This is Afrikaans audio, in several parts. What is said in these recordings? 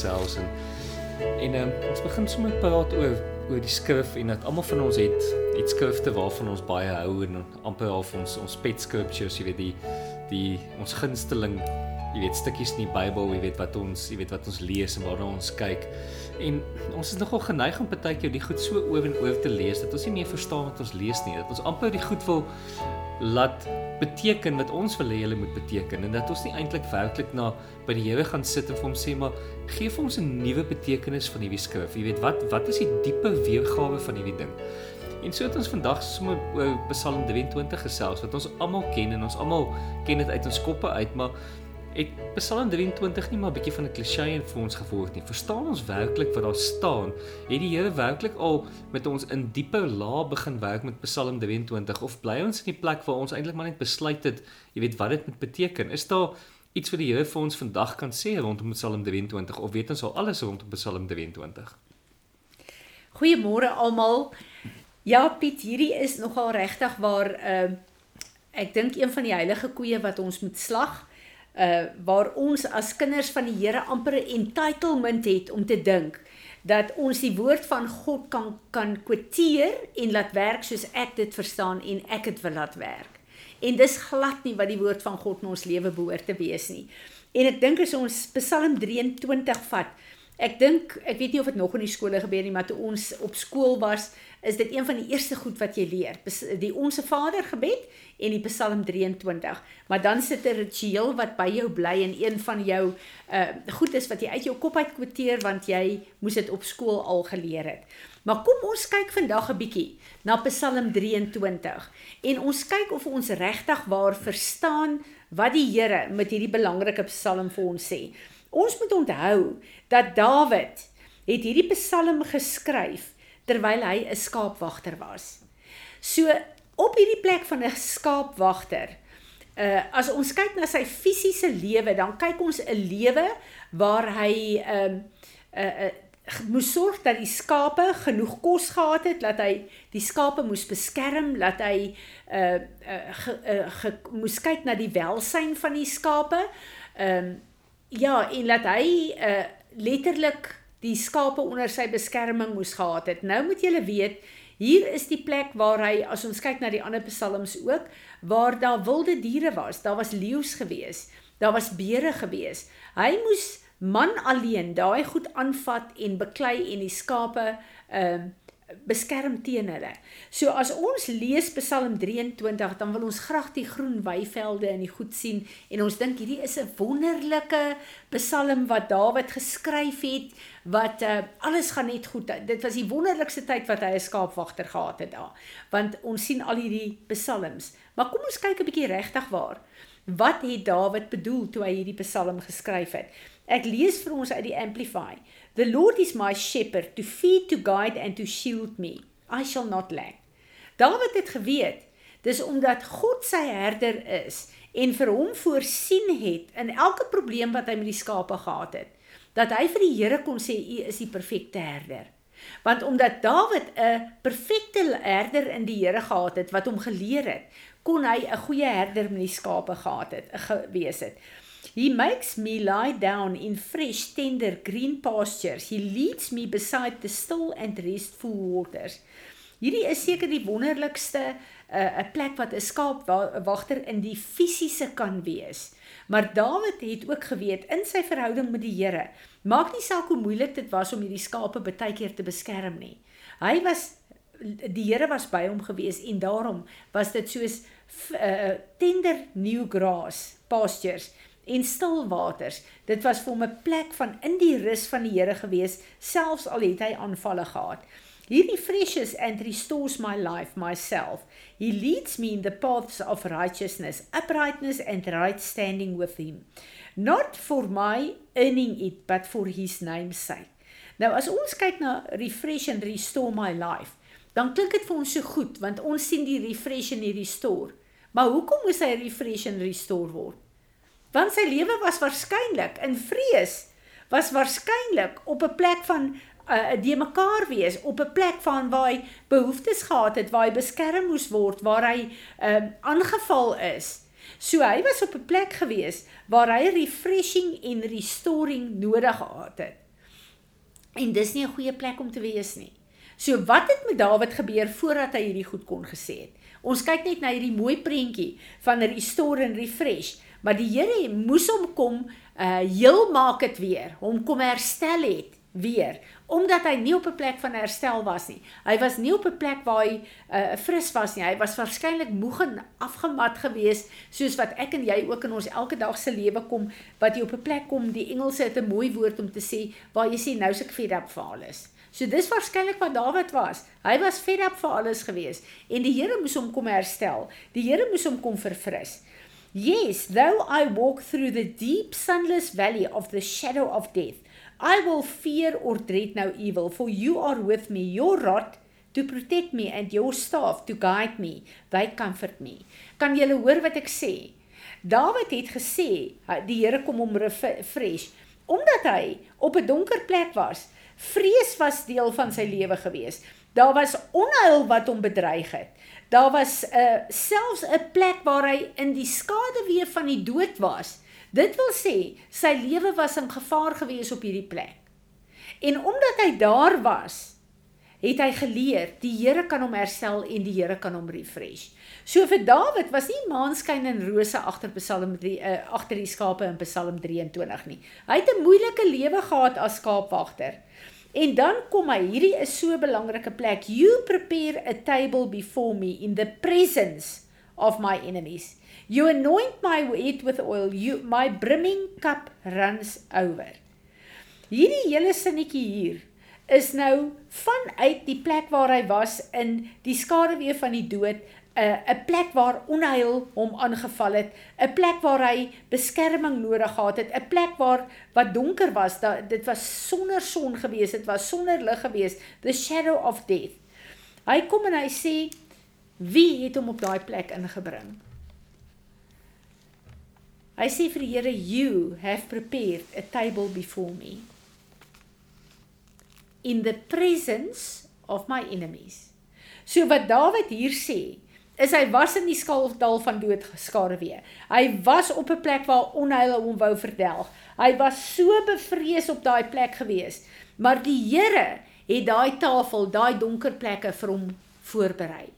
gesels en en um, ons begin sommer praat oor oor die skrif en dat almal van ons het het skrifte waarvan ons baie hou en amper half ons ons pet scriptures, jy weet die die ons gunsteling, jy weet stukkies in die Bybel, jy weet wat ons, jy weet wat ons lees en waarna ons kyk. En ons is nogal geneig om partykeer die goed so oor en oor te lees dat ons nie meer verstaan wat ons lees nie. Dat ons amper die goed wil laat beteken wat ons wil hê hulle moet beteken en dat ons nie eintlik werklik na by die Here gaan sit en vir hom sê maar gee vir ons 'n nuwe betekenis van hierdie skrif. Jy weet wat wat is die diepe weergawe van hierdie ding? En so het ons vandag sommer oor Psalm 23 gesels wat ons almal ken en ons almal ken dit uit ons koppe uit, maar het Psalm 23 nie maar 'n bietjie van 'n klise vir ons geword nie. Verstaan ons werklik wat daar staan? Het die Here werklik al met ons in dieper laag begin werk met Psalm 23 of bly ons in die plek waar ons eintlik maar net besluit het, jy weet wat dit moet beteken? Is daar iets wat die Here vir ons vandag kan sê rondom Psalm 23 of weet ons al alles rondom Psalm 23? Goeiemôre almal. Ja, Piet, hierdie is nogal regtig waar uh ek dink een van die heilige koeie wat ons moet slag uh waar ons as kinders van die Here amper 'n entitlement het om te dink dat ons die woord van God kan kan kwoteer en laat werk soos ek dit verstaan en ek dit wil laat werk. En dis glad nie wat die woord van God in ons lewe behoort te wees nie. En ek dink as ons Psalm 23 vat, ek dink ek weet nie of dit nog in die skole gebeur nie, maar toe ons op skool was, is dit een van die eerste goed wat jy leer. Die Onse Vader gebed en die Psalm 23. Maar dan sit 'n ritueel wat by jou bly en een van jou uh goed is wat jy uit jou kop uit kwoteer want jy moes dit op skool al geleer het. Maar kom ons kyk vandag 'n bietjie na Psalm 23 en ons kyk of ons regtig waar verstaan wat die Here met hierdie belangrike Psalm vir ons sê. Ons moet onthou dat Dawid het hierdie Psalm geskryf terwyl hy 'n skaapwagter was. So op hierdie plek van 'n skaapwagter, uh as ons kyk na sy fisiese lewe, dan kyk ons 'n lewe waar hy ehm uh, uh, uh moes sorg dat die skape genoeg kos gehad het, dat hy die skape moes beskerm, dat hy uh uh, ge, uh ge, moes kyk na die welsyn van die skape. Um, ja, en dat hy uh letterlik die skape onder sy beskerming moes gehad het. Nou moet julle weet, hier is die plek waar hy as ons kyk na die ander psalms ook, waar daar wilde diere was. Daar was leeu's gewees. Daar was beere gewees. Hy moes man alleen daai goed aanvat en beklei en die skape ehm uh, beskerm teen hulle. So as ons lees Psalm 23, dan wil ons graag die groen weivelde en die goed sien en ons dink hierdie is 'n wonderlike Psalm wat Dawid geskryf het wat uh, alles gaan net goed. Dit was die wonderlikste tyd wat hy 'n skaapwagter gehad het daar. Want ons sien al hierdie psalms. Maar kom ons kyk 'n bietjie regtig waar. Wat het Dawid bedoel toe hy hierdie psalm geskryf het? Ek lees vir ons uit die Amplify. The Lord is my shepherd to feed, to guide and to shield me. I shall not lack. Dawid het geweet dis omdat God sy herder is en vir hom voorsien het in elke probleem wat hy met die skape gehad het dat hy vir die Here kon sê u is die perfekte herder. Want omdat Dawid 'n perfekte herder in die Here gehad het wat hom geleer het, kon hy 'n goeie herder met die skape gehad het, gewees het. He makes me lie down in fresh tender green pastures. He leads me beside the still and restful waters. Hierdie is seker die wonderlikste 'n uh, 'n plek wat 'n skaapwagter in die fisiese kan wees. Maar Dawid het ook geweet in sy verhouding met die Here, maak nie saak hoe moeilik dit was om hierdie skape baie keer te beskerm nie. Hy was die Here was by hom gewees en daarom was dit soos uh, tender new grass pastures en stil waters. Dit was vir hom 'n plek van in die rus van die Here gewees, selfs al het hy aanvalle gehad. He refreshes and restores my life, myself. He leads me in the paths of righteousness, uprightness and right standing with him. Not for my earning it, but for his name's sake. Nou as ons kyk na refresh and restore my life, dan klink dit vir ons so goed want ons sien die refresh en die restore. Maar hoekom moes hy refresh en restore word? Want sy lewe was waarskynlik in vrees, was waarskynlik op 'n plek van uh, die mekaar wees op 'n plek van waar hy behoeftes gehad het, waar hy beskerm moes word, waar hy uh, aangeval is. So hy was op 'n plek gewees waar hy refreshing en restoring nodig gehad het. En dis nie 'n goeie plek om te wees nie. So wat het met Dawid gebeur voordat hy hierdie goed kon gesê het? Ons kyk net na hierdie mooi prentjie van restore en refresh, maar die Here moes hom kom uh heel maak dit weer, hom kom herstel het weer omdat hy nie op 'n plek van herstel was nie. Hy was nie op 'n plek waar hy uh fris was nie. Hy was waarskynlik moeg en afgemat geweest soos wat ek en jy ook in ons elke dag se lewe kom wat jy op 'n plek kom, die Engelse het 'n mooi woord om te sê waar jy sê nou se ek fed up vir alles. So dis waarskynlik wat Dawid was. Hy was fed up vir alles geweest en die Here moes hom kom herstel. Die Here moes hom kom verfris. Yes, though I walk through the deep sunless valley of the shadow of death, I will fear or dread no evil, for you are with me. Your rod to protect me and your staff to guide me. They comfort me. Kan julle hoor wat ek sê? Dawid het gesê, die Here kom hom refresh omdat hy op 'n donker plek was. Vrees was deel van sy lewe gewees. Daar was onheil wat hom bedreig het. Daar was 'n uh, selfs 'n plek waar hy in die skaduwee van die dood was. Dit wil sê sy lewe was in gevaar gewees op hierdie plek. En omdat hy daar was, het hy geleer die Here kan hom herstel en die Here kan hom refresh. So vir Dawid was nie maanskyn en rose agter Psalm 3 uh, eh, agter die skape in Psalm 23 nie. Hy het 'n moeilike lewe gehad as skaapwagter. En dan kom hy, hierdie is so 'n belangrike plek. You prepare a table before me in the presence of my enemies. You anoint my head with oil, you my brimming cup runs over. Hierdie hele sinnetjie hier is nou vanuit die plek waar hy was in die skaduwee van die dood, 'n uh, 'n plek waar onheil hom aangeval het, 'n plek waar hy beskerming nodig gehad het, 'n plek waar wat donker was, da, dit was sonder son gewees, dit was sonder lig gewees, the shadow of death. Hy kom en hy sê wie het hom op daai plek ingebring? Hy sê vir die Here, "You have prepared a table before me in the presence of my enemies." So wat Dawid hier sê, is hy was in die skaldal van dood geskare weer. Hy was op 'n plek waar onheil hom wou verdelg. Hy was so bevrees op daai plek gewees, maar die Here het daai tafel, daai donker plekke vir hom voorberei.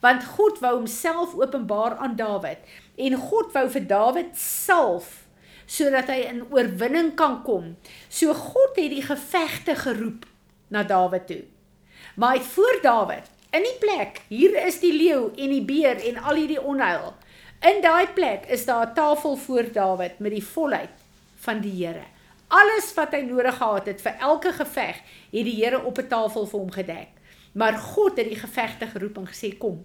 Want God wou homself openbaar aan Dawid en God wou vir Dawid self sodat hy in oorwinning kan kom. So God het die gevegte geroep na Dawid toe. Maar hy voor Dawid in die plek, hier is die leeu en die beer en al hierdie onheil. In daai plek is daar 'n tafel voor Dawid met die volheid van die Here. Alles wat hy nodig gehad het vir elke geveg, het die Here op 'n tafel vir hom gedek. Maar God het die gevegte geroep en gesê kom.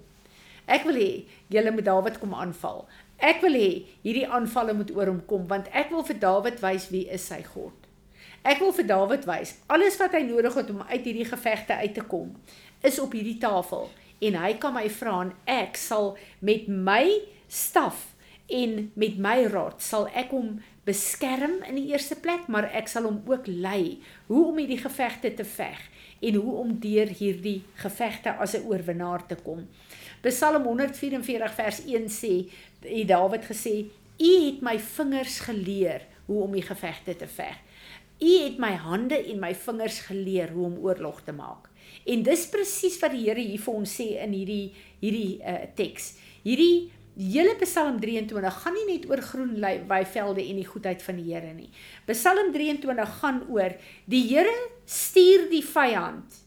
Ek wil hê julle moet Dawid kom aanval. Ek wil hê hierdie aanvalle moet oor hom kom want ek wil vir Dawid wys wie is sy God. Ek wil vir Dawid wys alles wat hy nodig het om uit hierdie gevegte uit te kom is op hierdie tafel en hy kan my vra en ek sal met my staf en met my raad sal ek hom beskerm in die eerste plek maar ek sal hom ook lei hoe om hierdie gevegte te veg en hoe om deur hierdie gevegte as 'n oorwinnaar te kom. Psalm 144 vers 1 sê, het Dawid gesê, U het my vingers geleer hoe om die gevegte te veg. U het my hande en my vingers geleer hoe om oorlog te maak. En dis presies wat die Here hier vir ons sê in hierdie hierdie uh, teks. Hierdie hele Psalm 23 gaan nie net oor groen weivelde en die goedheid van die Here nie. Psalm 23 gaan oor die Here stuur die vyand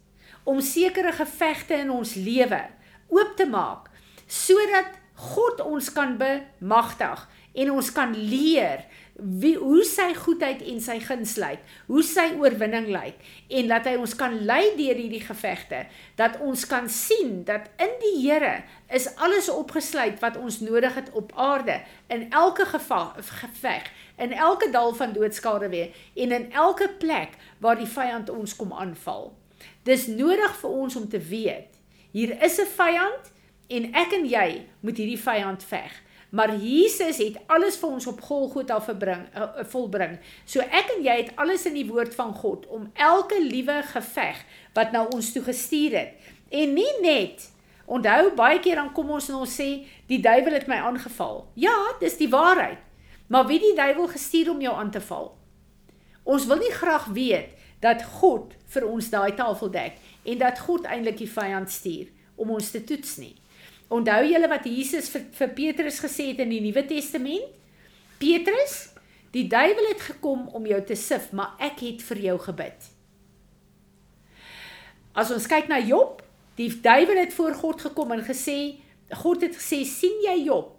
om sekere gevegte in ons lewe oop te maak sodat God ons kan bemagtig en ons kan leer wie hoe sy goedheid en sy guns lyk, hoe sy oorwinning lyk en dat hy ons kan lei deur hierdie gevegte, dat ons kan sien dat in die Here is alles opgesluit wat ons nodig het op aarde in elke geveg, in elke dal van doodskade weer en in elke plek waar die vyand ons kom aanval. Dis nodig vir ons om te weet Hier is 'n vyand en ek en jy moet hierdie vyand veg. Maar Jesus het alles vir ons op Golgotha verbring uh, volbring. So ek en jy het alles in die woord van God om elke liewe geveg wat nou ons toe gestuur het. En nie net onthou baie keer dan kom ons en ons sê die duiwel het my aangeval. Ja, dis die waarheid. Maar wie die duiwel gestuur om jou aan te val? Ons wil nie graag weet dat God vir ons daai tafel dek en dat God eintlik die vyand stuur om ons te toets nie. Onthou julle wat Jesus vir, vir Petrus gesê het in die Nuwe Testament? Petrus, die duiwel het gekom om jou te sif, maar ek het vir jou gebid. As ons kyk na Job, die duiwel het voor God gekom en gesê, God het gesê, "Sien jy Job?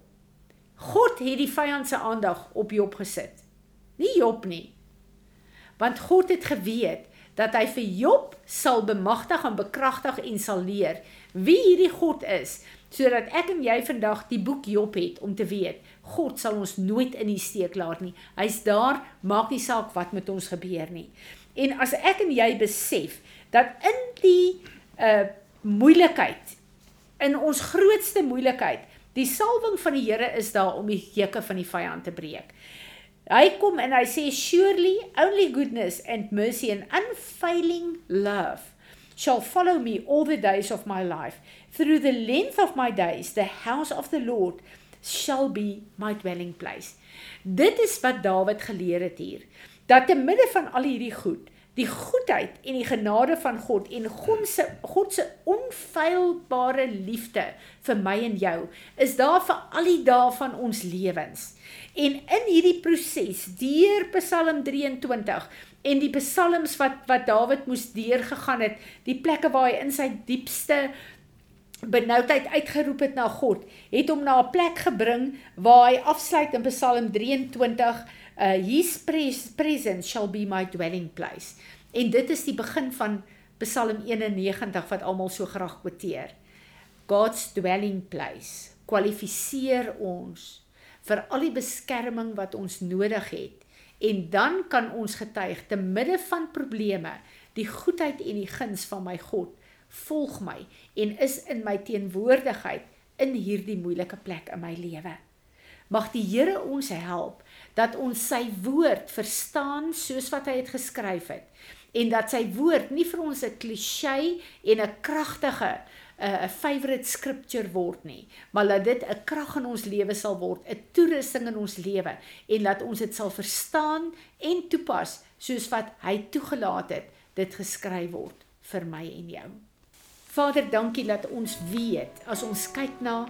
God het die vyand se aandag op Job gesit. Nie Job nie. Want God het geweet dat hy vir Job sal bemagtig en bekragtig en sal leer wie hierdie God is sodat ek en jy vandag die boek Job het om te weet God sal ons nooit in die steek laat nie. Hy's daar, maak nie saak wat met ons gebeur nie. En as ek en jy besef dat in die uh moeilikheid in ons grootste moeilikheid, die salwing van die Here is daar om die hekke van die vyand te breek. Hy kom en hy sê surely only goodness and mercy and unfailing love shall follow me all the days of my life through the length of my days the house of the Lord shall be my dwelling place. Dit is wat Dawid geleer het hier. Dat te midde van al hierdie goed, die goedheid en die genade van God en God se God se onfeilbare liefde vir my en jou is daar vir al die dae van ons lewens. En in hierdie proses deur Psalm 23 en die psalms wat wat Dawid moes deurgegaan het, die plekke waar hy in sy diepste benoudheid uitgeroep het na God, het hom na 'n plek gebring waar hy afsluit in Psalm 23 uh his presence shall be my dwelling place. En dit is die begin van Psalm 91 wat almal so graag quoteer. God's dwelling place kwalifiseer ons vir al die beskerming wat ons nodig het en dan kan ons getuig te midde van probleme die goedheid en die guns van my God volg my en is in my teenwoordigheid in hierdie moeilike plek in my lewe. Mag die Here ons help dat ons sy woord verstaan soos wat hy het geskryf het en dat sy woord nie vir ons 'n klisjé en 'n kragtige 'n favorite scripture word nie, maar dat dit 'n krag in ons lewe sal word, 'n toerusting in ons lewe en dat ons dit sal verstaan en toepas soos wat hy toegelaat het dit geskryf word vir my en jou. Vader, dankie dat ons weet as ons kyk na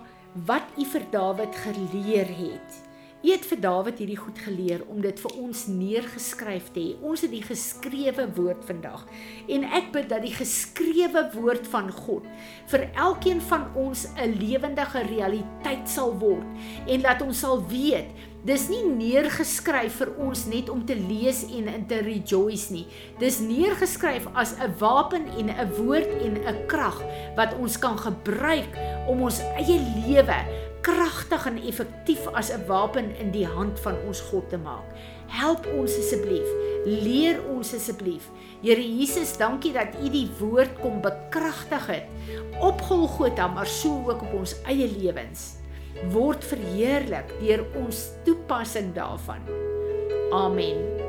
wat U vir Dawid geleer het. U het vir Dawid hierdie goed geleer om dit vir ons neergeskryf te hê. Ons het die geskrewe woord vandag. En ek bid dat die geskrewe woord van God vir elkeen van ons 'n lewendige realiteit sal word en dat ons sal weet Dis nie neergeskryf vir ons net om te lees en in te rejoice nie. Dis neergeskryf as 'n wapen en 'n woord en 'n krag wat ons kan gebruik om ons eie lewe kragtig en effektief as 'n wapen in die hand van ons God te maak. Help ons asseblief. Leer ons asseblief. Here Jesus, dankie dat U die woord kom bekragtig het op Golgotha, maar so ook op ons eie lewens. Word verheerlik deur ons toepassing daarvan. Amen.